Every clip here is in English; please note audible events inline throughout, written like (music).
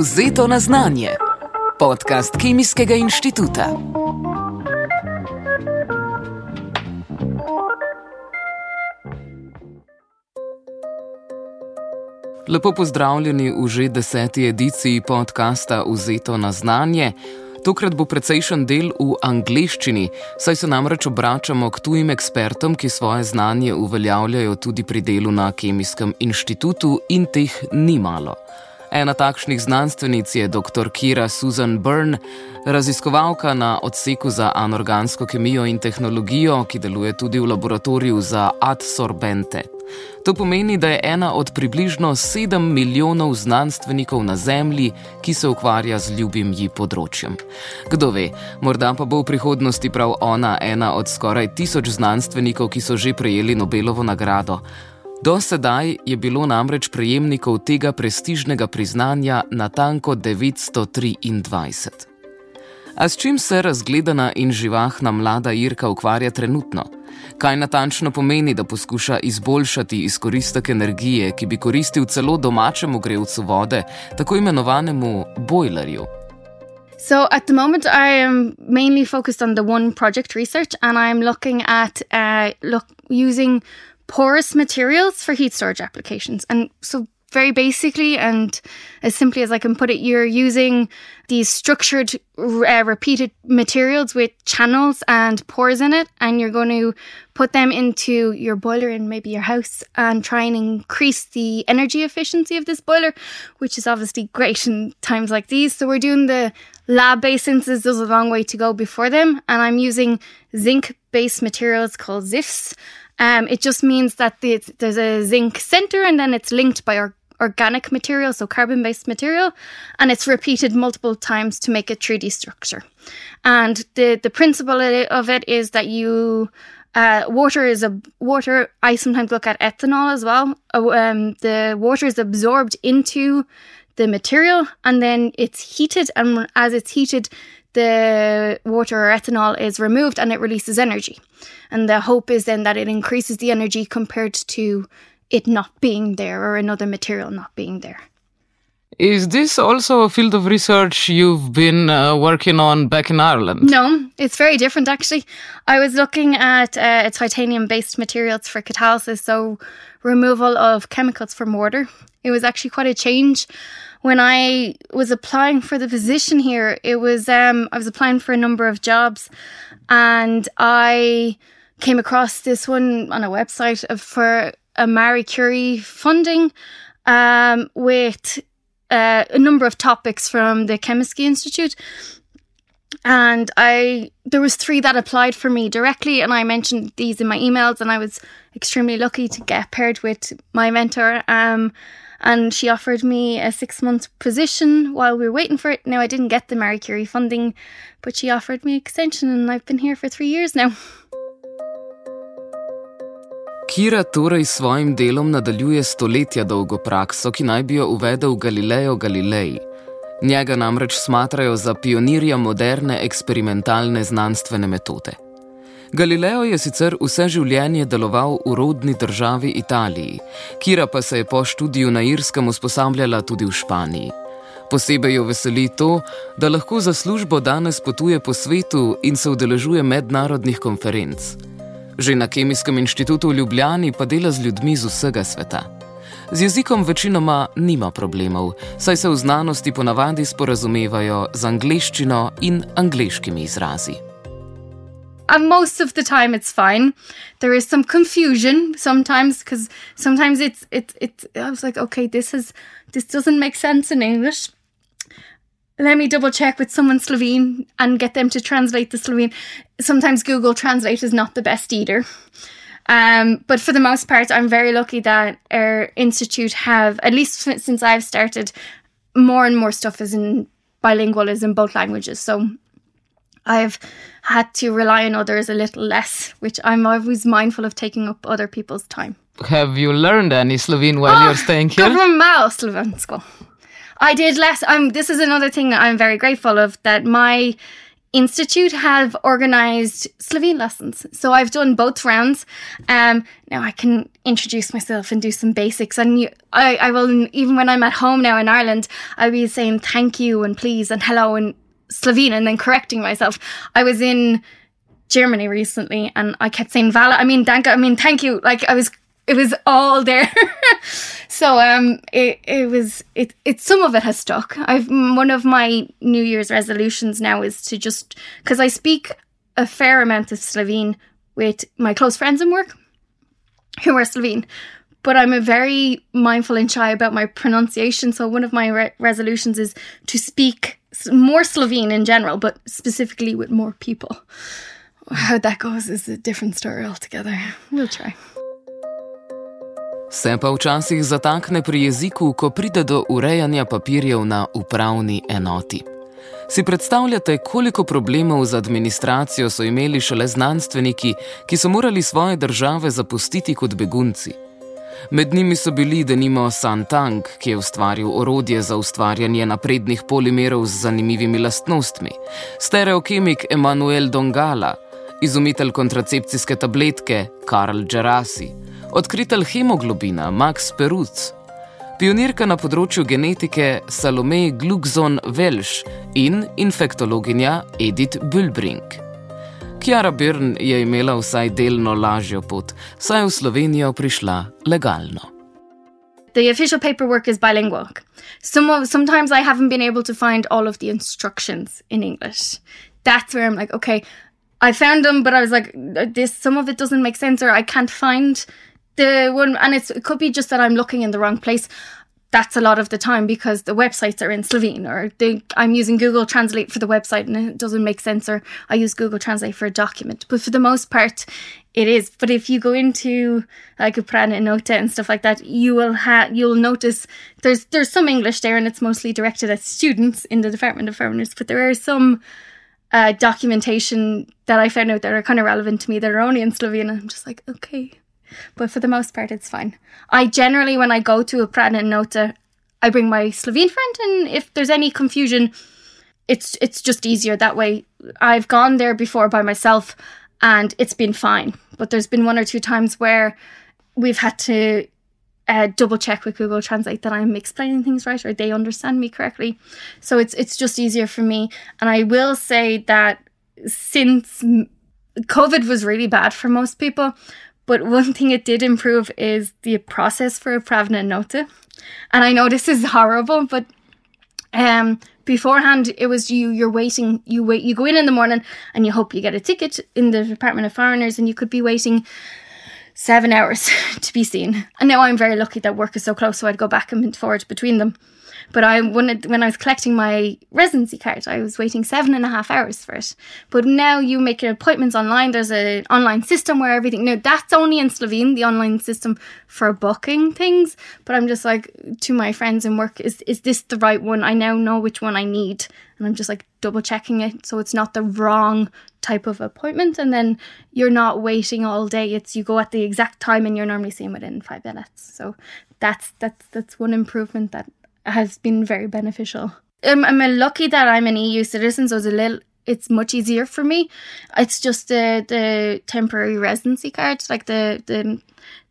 Vzeto na znanje. Podcast Kemijskega inštituta. Lepo pozdravljeni v že deseti ediciji podcasta Vzeto na znanje. Tokrat bo precejšen del v angleščini, saj se namreč obračamo k tujim ekspertom, ki svoje znanje uveljavljajo tudi pri delu na Kemijskem inštitutu in teh ni malo. Ena takšnih znanstvenic je dr. Kira Susan Byrne, raziskovalka na odseku za anorgansko kemijo in tehnologijo, ki deluje tudi v laboratoriju za adsorbente. To pomeni, da je ena od približno 7 milijonov znanstvenikov na Zemlji, ki se ukvarja z ljubim ji področjem. Kdo ve, morda pa bo v prihodnosti prav ona ena od skoraj tisoč znanstvenikov, ki so že prejeli Nobelovo nagrado. Do sedaj je bilo namreč prejemnikov tega prestižnega priznanja natanko 923. A s čim se razgledana in živahna mlada Irka ukvarja trenutno? Kaj natančno pomeni, da poskuša izboljšati izkoristek energije, ki bi koristil celo domačemu grevcu vode, tako imenovanemu bojlerju? So at the moment, I am mainly focused on the one project research, and I'm looking at uh, look using porous materials for heat storage applications. And so very basically and as simply as I can put it, you're using these structured, uh, repeated materials with channels and pores in it, and you're going to put them into your boiler in maybe your house and try and increase the energy efficiency of this boiler, which is obviously great in times like these. So we're doing the lab based instances, there's a long way to go before them, and I'm using zinc based materials called ZIFs. Um, it just means that the, there's a zinc center and then it's linked by organic material, so carbon based material, and it's repeated multiple times to make a 3D structure. And the, the principle of it is that you uh, water is a water. I sometimes look at ethanol as well. Uh, um, the water is absorbed into the material and then it's heated, and as it's heated, the water or ethanol is removed and it releases energy. And the hope is then that it increases the energy compared to it not being there or another material not being there. Is this also a field of research you've been uh, working on back in Ireland? No, it's very different actually. I was looking at uh, titanium based materials for catalysis, so removal of chemicals from water. It was actually quite a change. When I was applying for the position here, it was um, I was applying for a number of jobs and I came across this one on a website for a Marie Curie funding um, with uh, a number of topics from the Chemistry Institute. And I there was three that applied for me directly, and I mentioned these in my emails, and I was extremely lucky to get paired with my mentor. Um, and she offered me a six month position while we were waiting for it. Now I didn't get the Marie Curie funding, but she offered me extension, and I've been here for three years now. Kira torej s svojim delom nadaljuje stoletja dolgo prakso, ki naj bi jo uvedel Galileo Galilei. Njega namreč smatrajo za pionirja moderne eksperimentalne znanstvene metode. Galileo je sicer vse življenje deloval v rodni državi Italiji, Kira pa se je po študiju na Irskem usposabljala tudi v Španiji. Posebej jo veseli to, da lahko za službo danes potuje po svetu in se udeležuje mednarodnih konferenc. Že na Kemijskem inštitutu v Ljubljani pa dela z ljudmi z vsega sveta. Z jezikom večinoma nima problemov, saj se v znanosti ponavadi sporazumevajo z angleščino in angleškimi izrazi. And most of the time it's fine. There is some confusion sometimes because sometimes it's it's it's I was like, okay, this is this doesn't make sense in English let me double check with someone Slovene and get them to translate the Slovene. Sometimes Google Translate is not the best either. Um, but for the most part, I'm very lucky that our institute have, at least since I've started, more and more stuff is in bilingual, is in both languages. So I've had to rely on others a little less, which I'm always mindful of taking up other people's time. Have you learned any Slovene while oh, you're staying here? Malo slovensko. I did less. I'm. This is another thing that I'm very grateful of. That my Institute have organized Slovene lessons. So I've done both rounds. Um, now I can introduce myself and do some basics. And you, I, I will, even when I'm at home now in Ireland, I'll be saying thank you and please and hello in Slovene and then correcting myself. I was in Germany recently and I kept saying Vala. I mean, thank, I mean, thank you. Like I was it was all there. (laughs) so um, it it was it it some of it has stuck. I've one of my New Year's resolutions now is to just because I speak a fair amount of Slovene with my close friends in work who are Slovene. But I'm a very mindful and shy about my pronunciation. So one of my re- resolutions is to speak more Slovene in general, but specifically with more people. How that goes is a different story altogether. We'll try. Se pa včasih zatakne pri jeziku, ko pride do urejanja papirjev na upravni enoti. Si predstavljate, koliko problemov z administracijo so imeli šele znanstveniki, ki so morali svoje države zapustiti kot begunci? Med njimi so bili denimo Santang, ki je ustvaril orodje za ustvarjanje naprednih polimerov z zanimivimi lastnostmi, stereokemik Emanuel Dongala, izumitelj kontracepcijske tabletke Karl Gerasi odkritelj hemoglobina Max Peruc, pionirka na področju genetike Salome Glugzon Welsh in infektologinja Edith Bulbrink. Ciara Byrne je imela vsaj delno lažjo pot, saj je v Slovenijo prišla legalno. The official paperwork is bilingual. Some, sometimes I haven't been able to find all of the instructions in English. That's where I'm like, okay, I found them, but I was like, this some of it doesn't make sense, or I can't find the one, and it could be just that I'm looking in the wrong place. That's a lot of the time because the websites are in Slovene, or they, I'm using Google Translate for the website and it doesn't make sense, or I use Google Translate for a document. But for the most part, it is. But if you go into like upravna enota and stuff like that, you will have you'll notice there's there's some English there, and it's mostly directed at students in the Department of Foreigners. But there are some uh, documentation that I found out that are kind of relevant to me that are only in Slovene. I'm just like, okay, but for the most part, it's fine. I generally, when I go to upravna enota, I bring my Slovene friend, and if there's any confusion, it's it's just easier that way. I've gone there before by myself, and it's been fine. But there's been one or two times where we've had to uh, double check with Google Translate that I'm explaining things right or they understand me correctly. So it's it's just easier for me. And I will say that since COVID was really bad for most people, but one (laughs) thing it did improve is the process for upravna enota. And I know this is (laughs) horrible, but um, beforehand it was you you're waiting you wait you go in in the morning and you hope you get a ticket in the department of foreigners and you could be waiting seven hours (laughs) to be seen and now i'm very lucky that work is so close so i'd go back and forward between them but I wanted when I was collecting my residency card, I was waiting seven and a half hours for it. But now you make your appointments online. There's an online system where everything. Now that's only in Slovene, the online system for booking things. But I'm just like to my friends in work, is is this the right one? I now know which one I need, and I'm just like double checking it so it's not the wrong type of appointment. And then you're not waiting all day. It's you go at the exact time, and you're normally seen within five minutes. So that's that's that's one improvement that has been very beneficial. I'm, I'm lucky that I'm an EU citizen, so it's a little it's much easier for me. It's just the the temporary residency card, like the the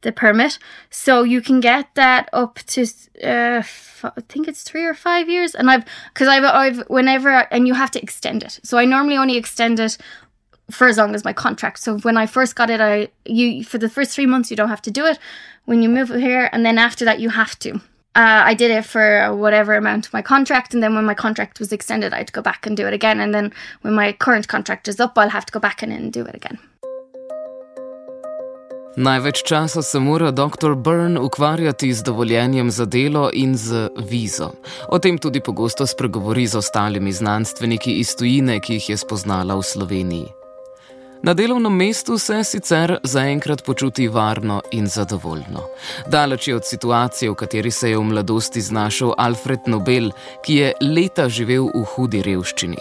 the permit. So you can get that up to uh, I think it's three or five years, and I've because I've I've whenever and you have to extend it. So I normally only extend it for as long as my contract. So when I first got it, I you for the first three months you don't have to do it. When you move here, and then after that you have to uh, I did it for whatever amount of my contract, and then when my contract was extended, I had to go back and do it again. And then when my current contract is up, I'll have to go back in and do it again. Največ časa se mora dr. Byrne ukvarjati z dovoljenjem za delo in z vizo. O tem tudi pogosto spregovori z ostalimi znanstveniki iz tujine, ki jih je spoznala v Sloveniji. Na delovnem mestu se sicer zaenkrat počuti varno in zadovoljno. Daleč je od situacije, v kateri se je v mladosti znašel Alfred Nobel, ki je leta živel v hudi revščini.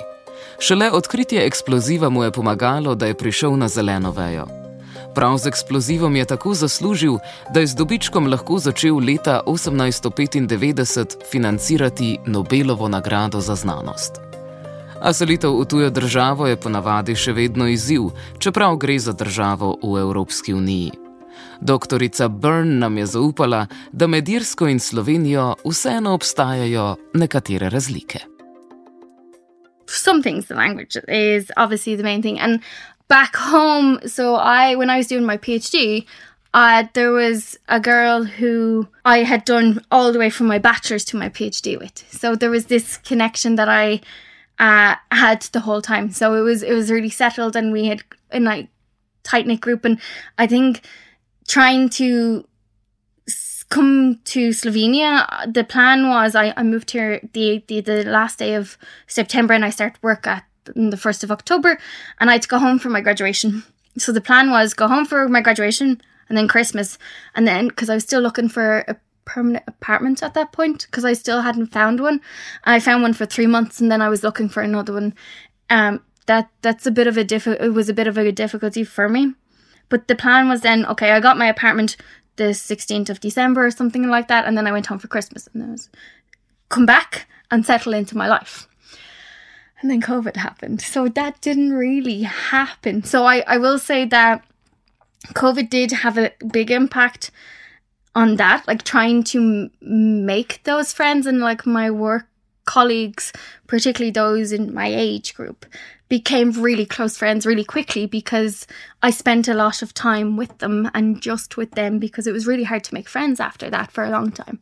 Šele odkritje eksploziva mu je pomagalo, da je prišel na zeleno vejo. Prav z eksplozivom je tako zaslužil, da je z dobičkom lahko začel leta 1895 financirati Nobelovo nagrado za znanost. A selitev v tujo državo je ponavadi še vedno izziv, čeprav gre za državo v Evropski uniji. Doktorica Byrne nam je zaupala, da med Irsko in Slovenijo vseeno obstajajo nekatere razlike. Some things the language is obviously the main thing. And back home, so I, when I was doing my PhD, uh, there was a girl who I had done all the way from my bachelor's to my PhD with. So there was this connection that I uh, had the whole time. So it was it was really settled, and we had a like tight knit group. And I think trying to come to Slovenia, the plan was I, I moved here the, the the last day of September, and I start work at the first of October, and I had to go home for my graduation. So the plan was go home for my graduation and then Christmas, and then because I was still looking for a permanent apartment at that point because I still hadn't found one. I found one for three months, and then I was looking for another one. Um, that that's a bit of a diff. It was a bit of a difficulty for me, but the plan was then okay. I got my apartment the sixteenth of December or something like that, and then I went home for Christmas, and then I was come back and settle into my life. And then COVID happened. So that didn't really happen. So I, I will say that COVID did have a big impact on that, like trying to m- make those friends and like my work colleagues, particularly those in my age group, became really close friends really quickly because I spent a lot of time with them and just with them because it was really hard to make friends after that for a long time.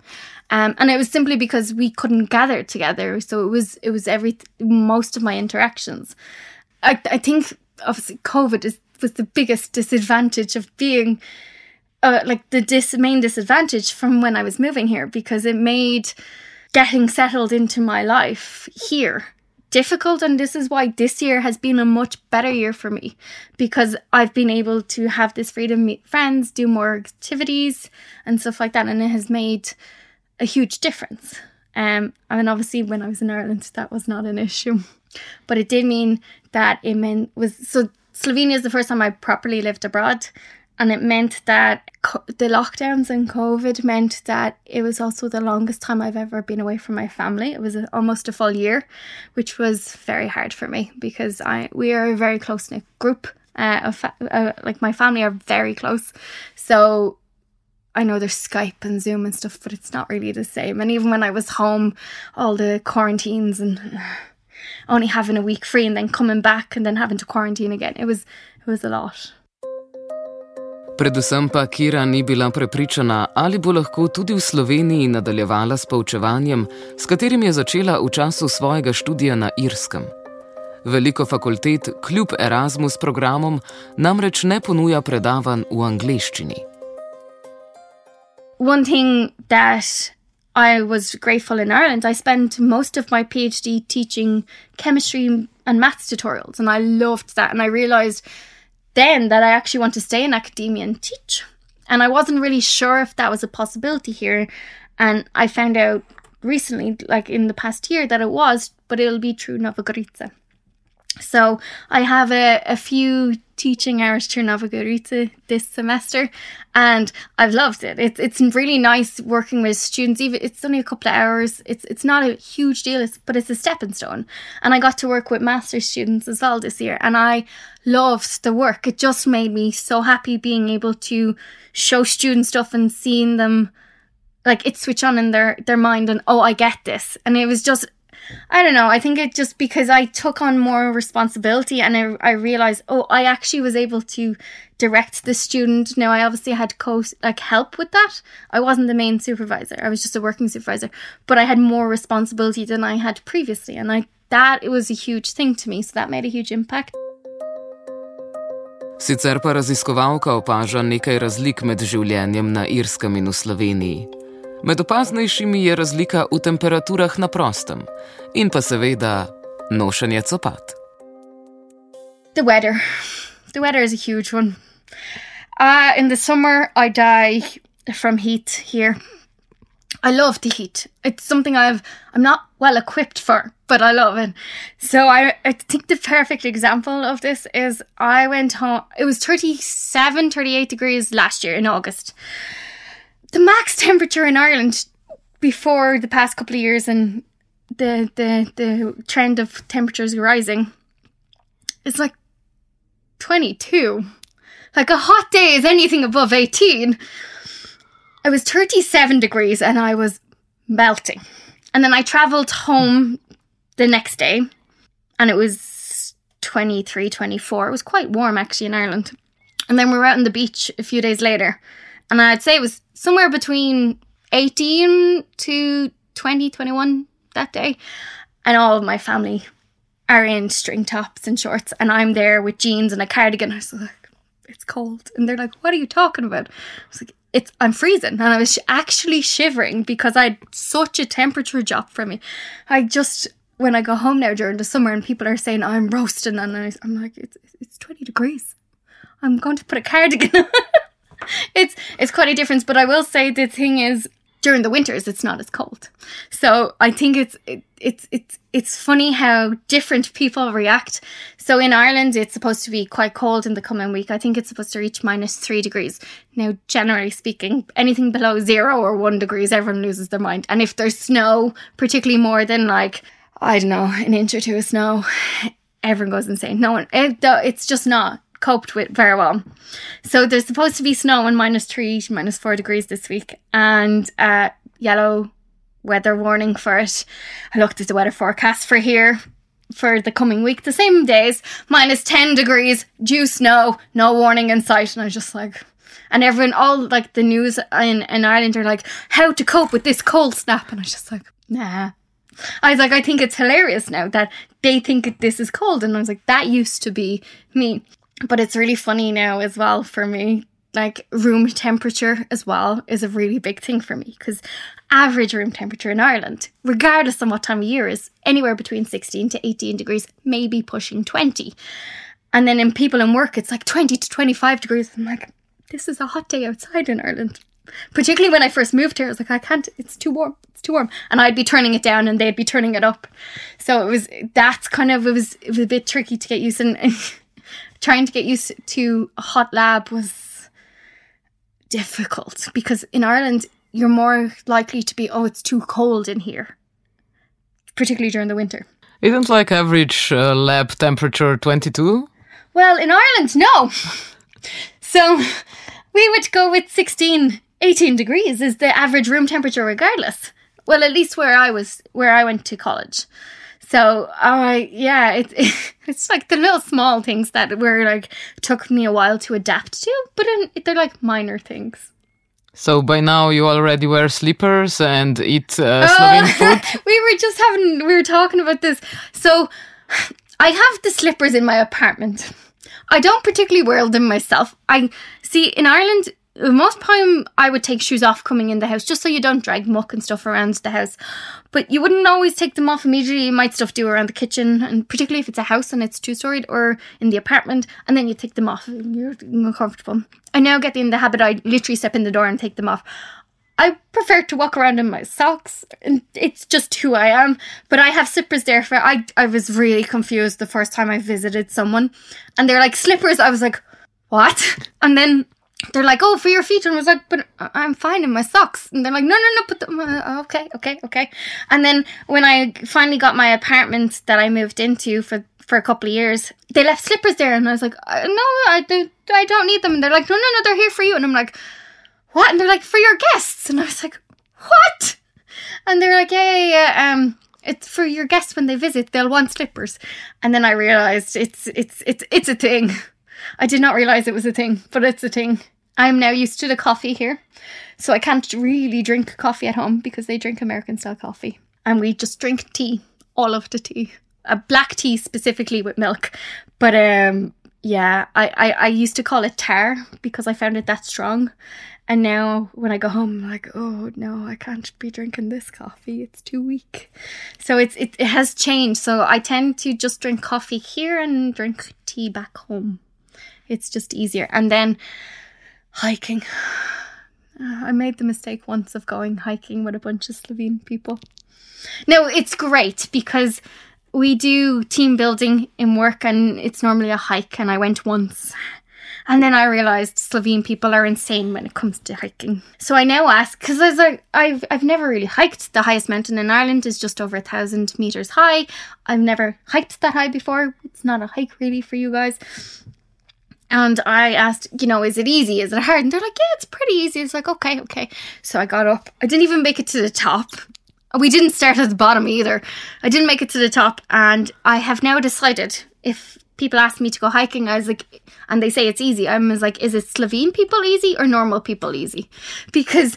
Um, and it was simply because we couldn't gather together. So it was it was every most of my interactions. I I think obviously COVID is was the biggest disadvantage of being uh, like the dis- main disadvantage from when I was moving here because it made getting settled into my life here difficult and this is why this year has been a much better year for me because I've been able to have this freedom meet friends do more activities and stuff like that and it has made a huge difference um I mean obviously when I was in Ireland that was not an (laughs) issue but it did mean that it meant was so Slovenia is the first time I properly lived abroad. And it meant that co- the lockdowns and COVID meant that it was also the longest time I've ever been away from my family. It was a, almost a full year, which was very hard for me because I we are a very close knit group. Uh, fa- uh, like my family are very close, so I know there's Skype and Zoom and stuff, but it's not really the same. And even when I was home, all the quarantines and (sighs) only having a week free and then coming back and then having to quarantine again. It was it was a lot. Predvsem pa Kira ni bila prepričana, ali bo lahko tudi v Sloveniji nadaljevala s poučevanjem, s katerim je začela v času svojega študija na Irskem. Veliko fakultet, kljub Erasmus programom, namreč ne ponuja predavanj v angleščini. One thing that I was grateful in Ireland. I spent most of my PhD teaching chemistry and maths tutorials, and I loved that. And I realized then that I actually want to stay in academia and teach. And I wasn't really sure if that was a possibility here. And I found out recently, like in the past year, that it was, but it'll be true Nova Gorica. So I have a, a few teaching hours Nova Gorica this semester and I've loved it. It's it's really nice working with students. Even it's only a couple of hours. It's it's not a huge deal, it's, but it's a stepping stone. And I got to work with master students as well this year and I loved the work. It just made me so happy being able to show students stuff and seeing them like it switch on in their their mind and oh I get this. And it was just I don't know. I think it just because I took on more responsibility and I, I realized, oh, I actually was able to direct the student. Now, I obviously had co like help with that. I wasn't the main supervisor. I was just a working supervisor, but I had more responsibility than I had previously, and I that it was a huge thing to me. So that made a huge impact. Sicer pa raziskovalka opaža nekaj razlik med življenjem na Irskem in v Sloveniji. Med opaznejšimi je razlika v temperaturah na prostem in pa seveda nošenje copat. The weather. The weather is a huge one. Uh, in the summer, I die from heat here. I love the heat. It's something I've I'm not well equipped for, but I love it. So I, I think the perfect example of this is I went home it was 37, 38 degrees last year in August the max (laughs) temperature in Ireland before the past couple of years and the the the trend of temperatures rising is like 22. Like a hot day is anything above 18. It was 37 degrees and I was melting. And then I traveled home the next day and it was 23, 24. It was quite warm actually in Ireland. And then we were out on the beach a few days later. And I'd say it was somewhere between 18 to 20, 21 that day. And all of my family are in string tops and shorts. And I'm there with jeans and a cardigan. I was like, it's cold. And they're like, what are you talking about? I was like, it's I'm freezing and I was sh- actually shivering because I had such a temperature drop for me. I just when I go home now during the summer and people are saying I'm roasting and I, am like it's it's 20 degrees. I'm going to put a cardigan. (laughs) it's it's quite a difference, but I will say the thing is during the winters it's not as cold. So I think it's it, it's it's it's funny how different people react. So in Ireland it's supposed to be quite cold in the coming week. I think it's supposed to reach minus 3 degrees. Now generally speaking, anything below 0 or 1 degrees everyone loses their mind. And if there's snow, particularly more than like I don't know, an inch or two of snow, (sighs) everyone goes insane. No one it, it's just not coped with very well. So there's supposed to be snow and minus three, minus four degrees this week, and uh, yellow weather warning for it. I looked at the weather forecast for here for the coming week, the same days, minus 10 degrees, due snow, no warning in sight. And I was just like, and everyone, all like the news in, in Ireland are like, how to cope with this cold snap. And I was just like, nah. I was like, I think it's hilarious now that they think this is cold. And I was like, that used to be me. But it's really funny now as well for me. Like room temperature as well is a really big thing for me because average room temperature in Ireland, regardless of what time of year, is anywhere between 16 to 18 degrees, maybe pushing 20. And then in people in work, it's like 20 to 25 degrees. I'm like, this is a hot day outside in Ireland. Particularly when I first moved here, I was like, I can't, it's too warm, it's too warm. And I'd be turning it down and they'd be turning it up. So it was, that's kind of, it was, it was a bit tricky to get used and (laughs) trying to get used to a hot lab was difficult because in Ireland, you're more likely to be, oh, it's too cold in here, particularly during the winter. Isn't like average uh, lab temperature 22? Well, in Ireland, no. (laughs) so we would go with 16, 18 degrees is the average room temperature regardless. Well, at least where I was, where I went to college. So, uh, yeah, it, it, (laughs) it's like the little small things that were like took me a while to adapt to, but in, they're like minor things. So by now you already wear slippers and eat uh, Slovene (laughs) food. we were just having we were talking about this. So I have the slippers in my apartment. I don't particularly wear them myself. I see in Ireland most time I would take shoes off coming in the house just so you don't drag muck and stuff around the house. But you wouldn't always take them off immediately. You might stuff do around the kitchen, and particularly if it's a house and it's two storied or in the apartment, and then you take them off. You're uncomfortable. I now get in the habit. I literally step in the door and take them off. I prefer to walk around in my socks, and it's just who I am. But I have slippers there for. I I was really confused the first time I visited someone, and they're like slippers. I was like, what? (laughs) And then they're like, oh, for your feet. And I was like, but I'm fine in my socks. And they're like, no, no, no, put them, uh, okay, okay, okay. And then when I finally got my apartment that I moved into for, for a couple of years, they left slippers there. And I was like, uh, no, I don't, I don't need them. And they're like, no, no, no, they're here for you. And I'm like, what? And they're like, for your guests. And I was like, what? And they're like, yeah, yeah, yeah. Um, it's for your guests when they visit. They'll want slippers. And then I realized it's, it's, it's, it's a thing. (laughs) I did not realize it was a thing, but it's a thing. I'm now used to the coffee here. So I can't really drink coffee at home because they drink American style coffee. And we just drink tea, all of the tea. A black tea specifically with milk. But um yeah, I, I, I used to call it tar because I found it that strong. And now when I go home, I'm like, oh no, I can't be drinking this coffee. It's too weak. So it's it, it has changed. So I tend to just drink coffee here and drink tea back home. It's just easier. And then hiking. (sighs) I made the mistake once of going hiking with a bunch of Slovene people. No, it's great because we do team building in work and it's normally a hike and I went once And then I realized Slovene people are insane when it comes to hiking. So I now ask because I, I've I've never really hiked. The highest mountain in Ireland is just over a thousand meters high. I've never hiked that high before. It's not a hike really for you guys. And I asked, you know, is it easy? Is it hard? And they're like, yeah, it's pretty easy. It's like, okay, okay. So I got up. I didn't even make it to the top. We didn't start at the bottom either. I didn't make it to the top. And I have now decided if people ask me to go hiking, I was like, and they say it's easy. I was like, is it Slovene people easy or normal people easy? Because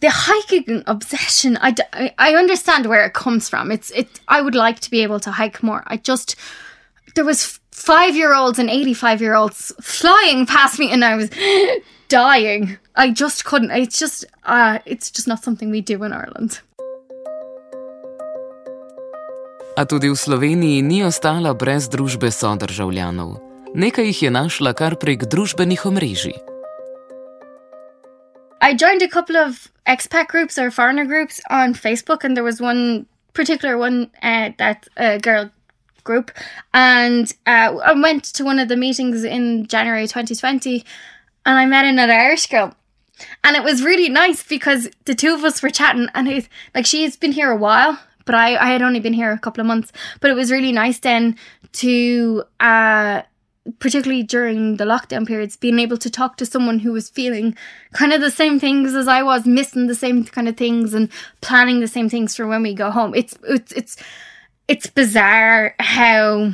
the hiking obsession, I, I understand where it comes from. It's it. I would like to be able to hike more. I just there was five year olds and eighty five year olds flying past me, and I was (gasps) dying. I just couldn't. It's just uh, it's just not something we do in Ireland. A tudi v Sloveniji ni ostala brez družbe sodržavljanov. Nekaj jih je našla kar prek družbenih omrežij. I joined a couple of expat groups or foreigner groups on Facebook, and there was one particular one uh, that a girl group, and uh, I went to one of the meetings in January 2020, and I met another Irish girl. And it was really nice because the two of us were chatting, and it, like she's been here a while, but I, I had only been here a couple of months. But it was really nice then to, uh, particularly during the lockdown periods, being able to talk to someone who was feeling kind of the same things as I was, missing the same kind of things and planning the same things for when we go home. It's it's it's it's bizarre how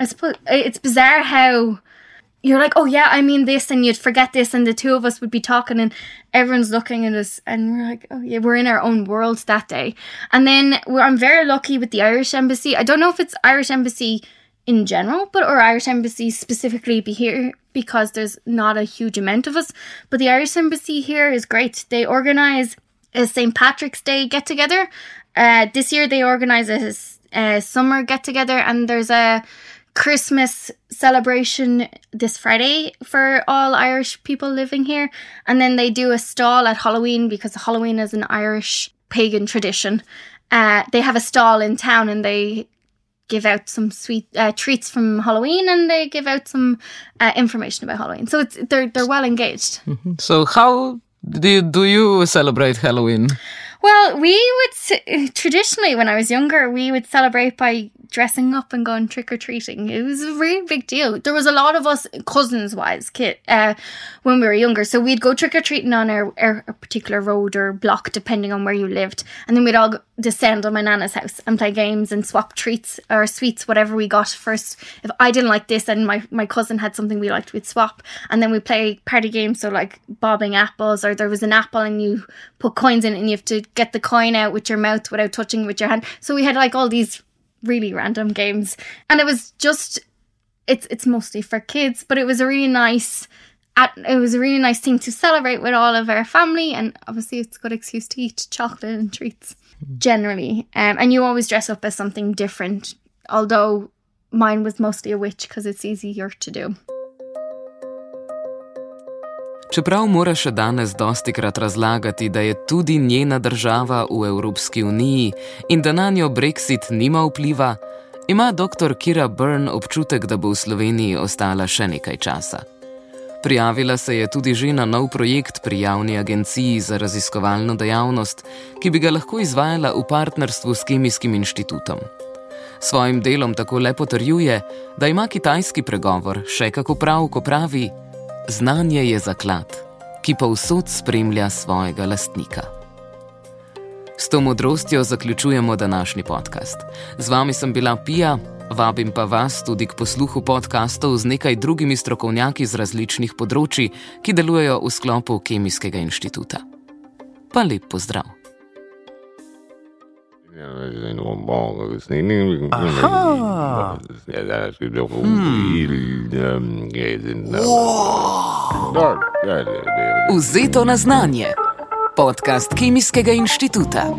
I suppose it's bizarre how you're like, oh yeah, I mean this, and you'd forget this, and the two of us would be talking, and everyone's looking at us, and we're like, oh yeah, we're in our own world that day. And then I'm very lucky with the Irish Embassy. I don't know if it's Irish Embassy in general, but or Irish Embassy specifically be here because there's not a huge amount of us. But the Irish Embassy here is great. They organize a St. Patrick's Day get together. Uh, this year they organize a, a summer get together, and there's a Christmas celebration this Friday for all Irish people living here. And then they do a stall at Halloween because Halloween is an Irish pagan tradition. Uh, they have a stall in town and they give out some sweet uh, treats from Halloween and they give out some uh, information about Halloween. So it's they're they're well engaged. Mm-hmm. So how do you, do you celebrate Halloween? Well, we would traditionally when I was younger, we would celebrate by dressing up and going trick or treating. It was a really big deal. There was a lot of us cousins wise kid uh, when we were younger, so we'd go trick or treating on our, our, particular road or block, depending on where you lived, and then we'd all descend on my nana's house and play games and swap treats or sweets, whatever we got first. If I didn't like this and my my cousin had something we liked, we'd swap, and then we play party games. So like bobbing apples, or there was an apple and you put coins in it, and you have to get the coin out with your mouth without touching with your hand. So we had like all these really random games. And it was just it's it's mostly for kids, but it was a really nice at, it was a really nice thing to celebrate with all of our family and obviously it's a good excuse to eat chocolate and treats generally. Um, and you always dress up as something different, although mine was mostly a witch because it's easier to do. Čeprav mora še danes dosti krat razlagati, da je tudi njena država v Evropski uniji in da na njo Brexit nima vpliva, ima dr. Kira Byrne občutek, da bo v Sloveniji ostala še nekaj časa. Prijavila se je tudi že na nov projekt pri javni agenciji za raziskovalno dejavnost, ki bi ga lahko izvajala v partnerstvu s Kemijskim inštitutom. Svojim delom tako le potrjuje, da ima kitajski pregovor še kako prav, ko pravi: Znanje je zaklad, ki pa vsod spremlja svojega lastnika. S to modrostjo zaključujemo današnji podcast. Z vami sem bila Pija, vabim pa vas tudi k posluhu podkastov z nekaj drugimi strokovnjaki z različnih področji, ki delujejo v sklopu Kemijskega inštituta. Pa lep pozdrav! Ja, ze zijn nogal mogelijk. Aha. Hmm. Ja, daar is het nog Vzeto na znanje. Podcast Kemijskega inštituta.